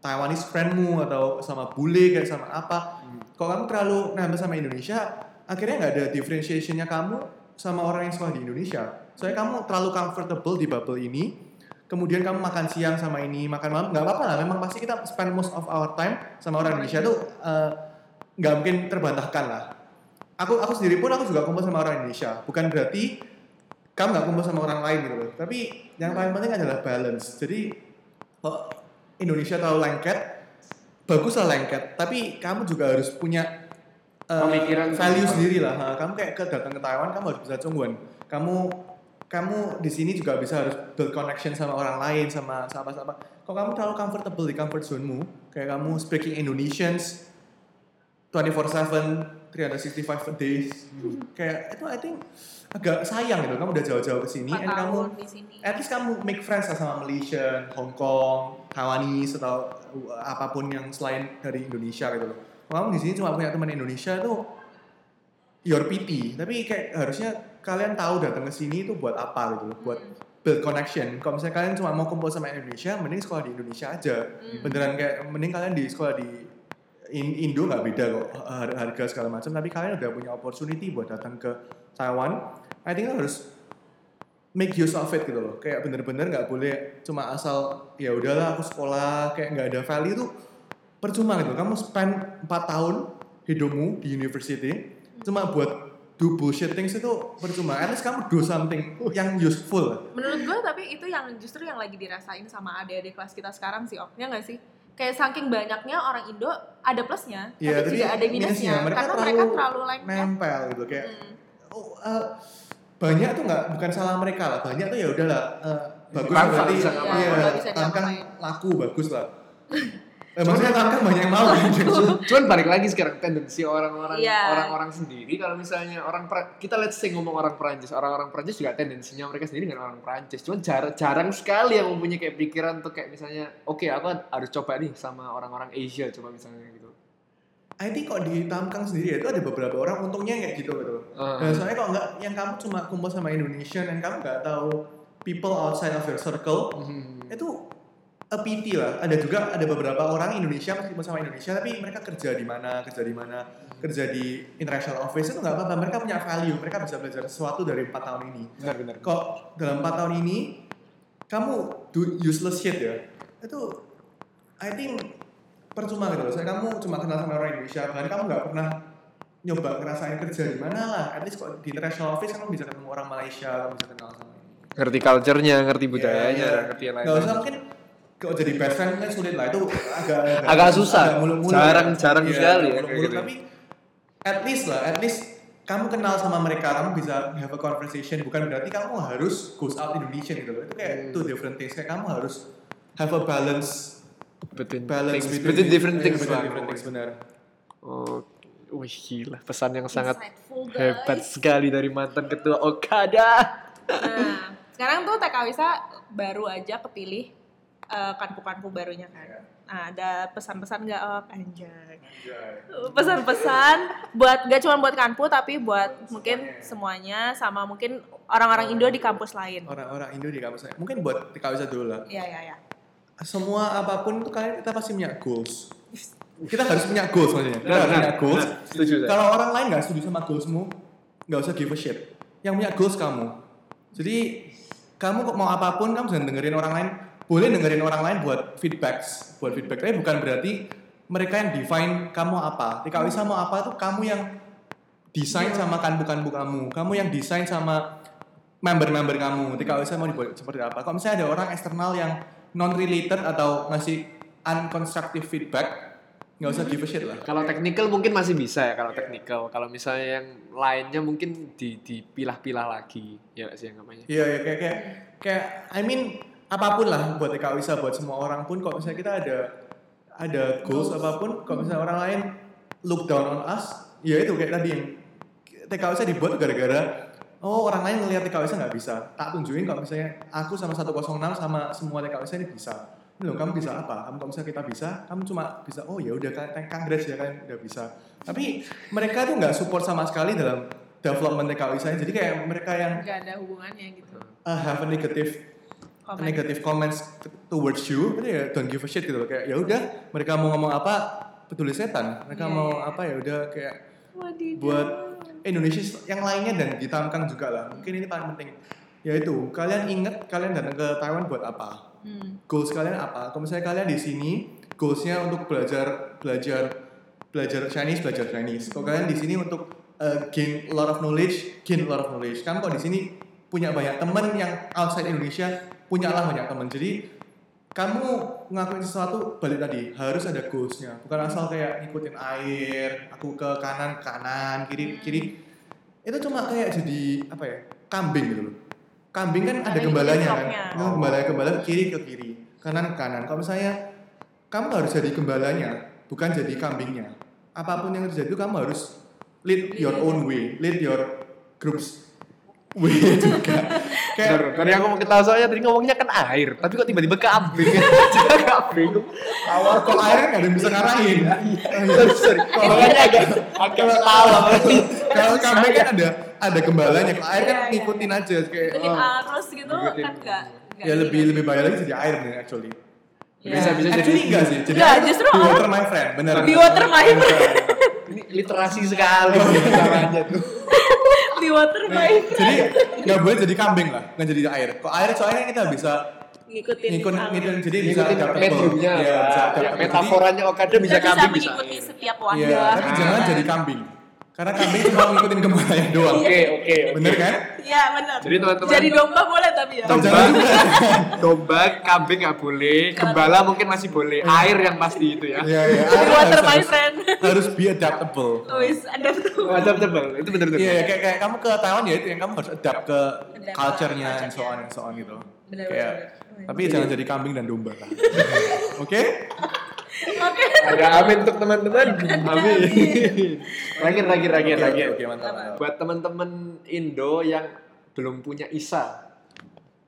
Taiwanese friendmu atau sama bule kayak sama apa. Kalau kamu terlalu nambah sama Indonesia akhirnya nggak ada differentiationnya kamu sama orang yang sekolah di Indonesia. Soalnya kamu terlalu comfortable di bubble ini kemudian kamu makan siang sama ini makan malam nggak apa-apa lah. Memang pasti kita spend most of our time sama orang Indonesia tuh eh, nggak mungkin terbantahkan lah aku aku sendiri pun aku juga kumpul sama orang Indonesia. Bukan berarti kamu nggak kumpul sama orang lain gitu loh. Tapi yang paling penting adalah balance. Jadi kalau Indonesia terlalu lengket? Bagus lah lengket. Tapi kamu juga harus punya Pemikiran value sendiri. lah. Ha, kamu kayak ke datang ke Taiwan kamu harus bisa cungguan. Kamu kamu di sini juga bisa harus build connection sama orang lain sama siapa-siapa kalau kamu terlalu comfortable di comfort zone-mu? Kayak kamu speaking Indonesians 24/7 365 days kayak itu I think agak sayang gitu kamu udah jauh-jauh ke sini and kamu at least kamu make friends lah sama Malaysian, Hong Kong, Taiwanese atau uh, apa pun yang selain dari Indonesia gitu loh. Kamu di sini cuma punya teman Indonesia tuh your pity, tapi kayak harusnya kalian tahu datang ke sini itu buat apa gitu loh, buat build connection. Kalau misalnya kalian cuma mau kumpul sama Indonesia, mending sekolah di Indonesia aja. Hmm. Beneran kayak mending kalian di sekolah di Indo nggak beda kok har- harga segala macam, tapi kalian udah punya opportunity buat datang ke Taiwan. I think harus make use of it gitu loh. Kayak bener-bener nggak boleh cuma asal ya udahlah aku sekolah kayak nggak ada value tuh percuma gitu. Kamu spend 4 tahun hidupmu di university cuma buat do bullshit things itu percuma. At least kamu do something yang useful. menurut gue tapi itu yang justru yang lagi dirasain sama adik-adik kelas kita sekarang sih om ya nggak sih kayak saking banyaknya orang Indo ada plusnya Iya, tapi juga ada minusnya, Mereka karena terlalu mereka terlalu lengket nempel gitu kayak Hmm. oh, eh, banyak tuh nggak bukan salah mereka lah banyak tuh ya udahlah eh, bagus berarti iya tangkang diapa-apain. laku bagus lah eh, maksudnya tangkang banyak yang mau Cu- Cuman balik lagi sekarang tendensi orang-orang Iya. orang-orang sendiri kalau misalnya orang Pra- kita let's say ngomong orang Perancis, orang-orang Perancis juga tendensinya mereka sendiri dengan orang Perancis. Cuman jar- jarang sekali yang mempunyai kayak pikiran tuh kayak misalnya oke aku harus coba nih sama orang-orang Asia coba misalnya gitu. I think kok di Tamkang sendiri ya, itu ada beberapa orang untungnya kayak gitu gitu Ah. Nah, soalnya kalau nggak yang kamu cuma kumpul sama Indonesian dan kamu nggak tahu people outside of your circle Hmm. A pity lah. Ada juga ada beberapa orang Indonesia meskipun sama Indonesia tapi mereka kerja di mana, kerja di mana, kerja di international office itu nggak apa-apa. Mereka punya value, mereka bisa belajar sesuatu dari empat tahun ini. benar benar Kok dalam empat tahun ini kamu do useless shit ya? Itu I think percuma gitu loh. Saya kamu cuma kenal sama orang Indonesia, bahkan kamu nggak pernah nyoba ngerasain kerja di mana lah. At least kok di international office kamu bisa ketemu orang Malaysia, kamu bisa kenal sama ngerti culture-nya ngerti budayanya Iya, iya. ngerti yang lain Gak usah mungkin kalau jadi best friend? Kan sulit lah. Itu agak Agak susah. muluk-muluk Jarang- ya. jarang Iya, sekali ya, kayak gitu. tapi at least lah at least kamu kenal sama mereka kamu bisa have a conversation. Bukan berarti kamu harus goes out Indonesian gitu loh. Itu kayak Hmm. two different things. Kayak kamu harus have a balance between balance things, between different iya, things between lah. different things benar. Oh wih gila. Pesan yang sangat Insightful, hebat sekali dari mantan ketua Okada. Nah, sekarang tuh TK Wisa baru aja kepilih eh, kanku-kanku barunya kan. Nah, ada pesan-pesan nggak Ok? Anjay. Pesan-pesan buat gak cuma buat kanku tapi buat mungkin semuanya sama mungkin orang-orang Indo di kampus lain. orang-orang Indo di kampus saya mungkin buat TKW dulu lah Iya, iya, iya. semua apa pun itu kalian kita pasti punya goals kita harus punya goals maksudnya kita Benar, harus benar, punya goals benar. Setuju saya. kalau orang lain nggak setuju sama goalsmu nggak usah give a shit yang punya goals kamu jadi kamu kok mau apa pun kamu jangan dengerin orang lain boleh dengerin orang lain buat feedback buat feedback. Tapi bukan berarti mereka yang define kamu apa. Ketika Wisa mau apa itu kamu yang desain sama kanbu-kanbu kamu. Kamu yang desain sama member-member kamu. Ketika Wisa mau dibuat seperti apa. Kalau misalnya ada orang eksternal yang non related atau ngasih unconstructive feedback nggak usah give a shit lah. Kalau technical mungkin masih bisa ya kalau technical. Kalau misalnya yang lainnya mungkin di dipilah-pilah lagi. Ya sih yang namanya? Iya, ya, kayak kayak kayak I mean apa pun lah buat TK Wisa buat semua orang pun kalau misalnya kita ada ada goals apa pun kalau misalnya orang lain look down on us ya itu kayak tadi yang TK Wisa dibuat gara-gara oh orang lain ngelihat TK Wisa nggak bisa. Tak tunjukin kalau misalnya aku sama 106 sama semua TK Wisa ini bisa. Loh kamu bisa apa? Kamu kalau misalnya kita bisa kamu cuma bisa oh ya udah kan congrats ya kan udah bisa. Tapi mereka tuh nggak support sama sekali dalam development TK Wisa jadi kayak mereka yang Gak ada hubungannya gitu. uh, have a negative Comment. negative comments towards you. Itu ya don't give a shit gitu loh. Kayak ya udah mereka mau ngomong apa peduli setan. Mereka Iya, mau iya. apa ya udah kayak Wadidaw. buat Indonesia yang lainnya dan ditamkan juga lah. Mungkin ini paling penting. Yaitu kalian ingat kalian datang ke Taiwan buat apa? Hmm. goals kalian apa? Kalau misalnya kalian di sini goalsnya untuk belajar belajar belajar Chinese belajar Chinese. Kalau kalian di sini untuk uh, gain a lot of knowledge gain a lot of knowledge. Kan kalau di sini punya banyak teman yang outside Indonesia punya lah banyak teman. Jadi kamu ngelakuin sesuatu balik tadi harus ada goalsnya. Bukan asal kayak ngikutin air aku ke kanan kanan kiri kiri. Itu cuma kayak jadi apa ya kambing gitu loh. Kambing kan ada gembalanya kan? joknya. Itu gembala gembala kiri ke kiri. Kanan ke kanan. Kalau misalnya kamu harus jadi gembalanya bukan jadi kambingnya. Apa pun yang terjadi kamu harus lead your own way lead your groups way juga kayak dari aku mau kita soalnya tadi ngomongnya kan air, tapi kok tiba-tiba kambing. kambing. awal kok air nggak ada yang bisa ngarahin Sorry, sorry. Makanya agak agak ketawa. kalau kambing kan ada ada gembalanya kalau air kan Iya, iya. ngikutin aja kayak oh, arus gitu kan enggak. ya lebih lebih bahaya lagi jadi air nih actually Bisa bisa jadi enggak sih jadi Enggak, justru be water my friend bener Be water my friend. ini literasi sekali caranya tuh. Di water my jadi nggak boleh jadi kambing lah nggak jadi air kok air soalnya kita bisa ngikutin ngikut arus. ngikut jadi bisa Ngikutin Iya, bisa ya. Jadi- metaforanya Okada bisa Kita kambing bisa. mengikuti setiap Iya, wadah. tapi jangan jadi kambing. Karena kambing cuma ngikutin gembalanya doang. Oke oke. oke. Bener kan? Iya benar. Jadi teman-teman- Jadi domba boleh tapi ya. Tapi Domba, domba, kambing nggak boleh, gembala mungkin masih boleh, air yang pasti itu ya. Iya, iya. Water Harus- my harus- friend. Harus be adaptable. Wis ada tuh. Adaptable, itu bener-bener. Iya, iya, kayak, kayak kamu ke Taiwan ya itu yang kamu harus adapt ke culture-nya and so on and so on gitu. Bener, Kayak, bener, tapi jangan jadi kambing dan domba lah. Oke? Oke. Ada amin untuk teman-teman. Amin. Terakhir, terakhir, terakhir, terakhir. Oke, mantap. mantap. Buat teman-teman Indo yang belum punya ISA,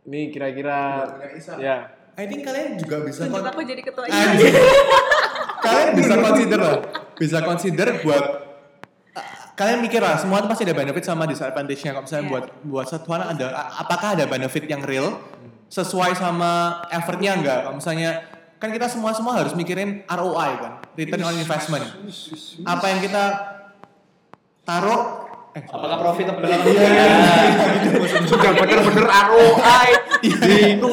ini kira-kira, ISA. ya, I think kalian juga bisa Tunjuk aku jadi ketua Anjing. kalian bisa consider lah. Bisa consider buat kalian mikir lah semua itu pasti ada benefit sama disadvantage-nya kalau misalnya Iya. buat buat satuan ada apakah ada benefit yang real sesuai sama effortnya enggak kalau misalnya kan kita semua semua harus mikirin ROI kan, return on investment. Apa yang kita taruh eh Apakah profit atau benar? Sudah bener-bener ROI. Bingung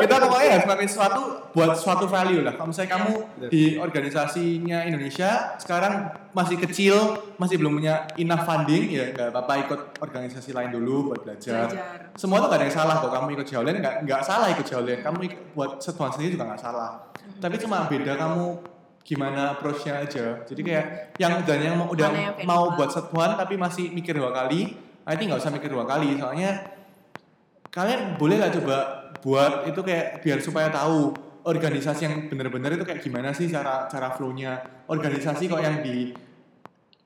kita pokoknya harus melakukan sesuatu buat suatu value lah. Kalau misalnya kamu di organisasinya Indonesia sekarang masih kecil, masih belum punya enough funding, ya nggak apa-apa ikut organisasi lain dulu buat belajar. Belajar. Semua tuh gak ada yang salah kok. Kamu ikut Jaulen nggak nggak salah ikut Jaulen. Kamu ikut, buat setuan sendiri juga nggak salah. Tapi cuma beda kamu gimana approach-nya aja. Jadi kayak yang dan yang mau udah yang mau buat setuan tapi masih mikir dua kali, I think nggak usah mikir dua kali. Soalnya kalian boleh lah coba buat itu kayak biar supaya tahu organisasi yang bener-bener itu kayak gimana sih cara cara flow-nya organisasi kok yang di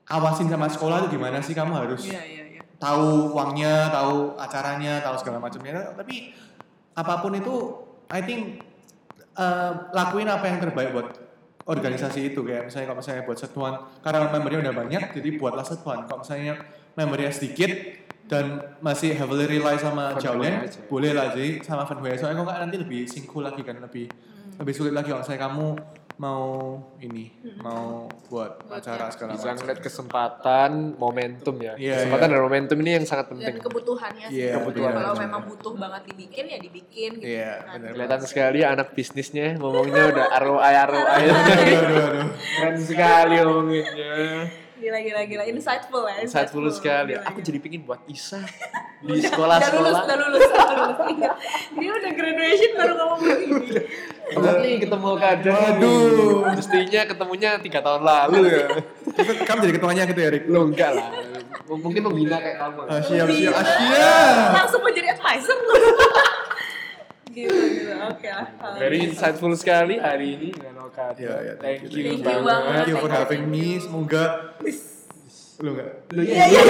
awasin sama sekolah itu gimana sih kamu harus Iya, iya, iya. tahu uangnya tahu acaranya tahu segala macamnya tapi apa pun itu I think eh, lakuin apa yang terbaik buat organisasi itu kayak misalnya kalau misalnya buat setuan karena membernya udah banyak jadi buatlah setuan kalau misalnya membernya sedikit dan masih heavily rely sama Jaulen boleh lah jadi sama Funway soalnya kok nanti lebih singkul lagi kan lebih lebih sulit lagi. Kalau misalnya kamu mau ini mau buat acara segala Bisa macam ngeliat kesempatan, momentum ya. Iya, kesempatan iya. dan momentum ini yang sangat Dan penting. kebutuhannya sih. Iya, Kebutuhan. Kalau memang butuh banget dibikin ya dibikin gitu. Iya, kan. benar. Kelihatan sekali anak bisnisnya ngomongnya udah ROI ROI. aduh aduh aduh Keren sekali ngomonginnya. Gila gila gila insightful ya. Insightful sekali. Gila, Aku gila. jadi pingin buat Isa di udah lulus, sekolah-sekolah. udah lulus, udah lulus. Ingat. Dia udah graduation baru ngomong begini. Nih ketemu kadang. Waduh. Mestinya ketemunya tiga tahun lalu ya. Kamu jadi ketuanya gitu ya Rick Lo enggak lah. Mungkin membina kayak kamu. Ah, siap siap ah, Langsung mau jadi advisor lu. Gitu gitu. Oke lah. Very insightful sekali hari ini dengan Okada. Iya, iya, thank, thank you, you. Thank you banget. thank you for having me semoga lu enggak Iya iya.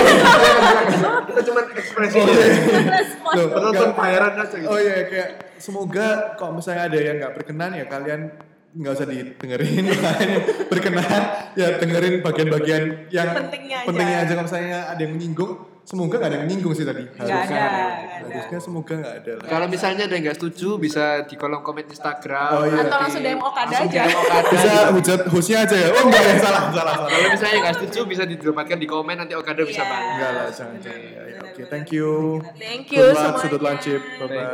Kita cuma ekspresi. Respon. Loh, Penonton enggak. bayaran aja gitu. oh iya kayak semoga kalau misalnya ada yang nggak berkenan ya kalian nggak usah didengerin berkenan ya dengerin bagian-bagian yang Pentingnya aja. pentingnya aja kalau misalnya ada yang menyinggung semoga nggak ada yang menyinggung sih tadi ada, nggak ada. harusnya semoga nggak ada lah Kalau misalnya ada yang nggak setuju bisa di kolom komen Instagram. Oh, iya. Atau langsung DM Okada aja. DM Okada. bisa hujat hostnya aja ya oh enggak ya salah salah salah Kalau misalnya nggak setuju bisa didapatkan di komen nanti Okada bisa Iya. bantu. enggak lah jangan jangan ya, ya, oke thank you Thank you Good luck, semuanya. sudut lancip bye bye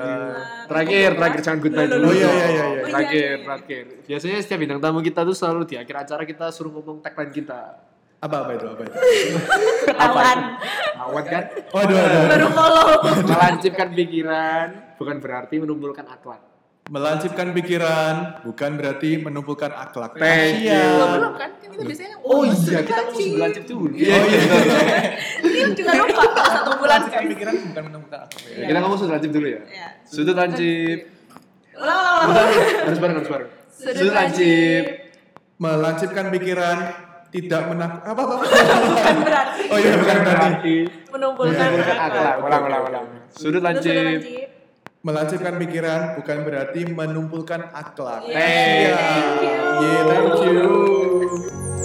Terakhir, terakhir jangan goodbye dulu. Oh, iya, iya, iya, iya. Terakhir, terakhir. Biasanya setiap bintang tamu kita tuh selalu di akhir acara kita suruh ngomong tagline kita. Apa apa itu apa itu Ketahuan. Awet kan? waduh waduh Baru follow. Melancipkan pikiran bukan berarti menumbuhkan akhlak. Melancipkan pikiran bukan berarti menumbuhkan akhlak. Thank you. Siap. Belum kan? Itu biasanya Oh iya, kita lancip. mesti melancip dulu. Oh iya. Ini juga lupa satu bulan Melancipkan pikiran bukan menumbuhkan akhlak. Ya, kita ngomong sudut lancip dulu ya. Ya. Sudut lancip. Ulang ulang ulang. Harus bareng, harus bareng. Sudut lancip. Melancipkan pikiran tidak menak apa apa. Bukan berarti Oh iya bukan berarti. menumbuhkan Menumbuhkan akhlak. Ulang, ulang, ulang. Sudut lancip. lancip. Melancipkan pikiran bukan berarti menumpulkan akhlak. Iya. Thank Yeah. you. Yeah, thank you.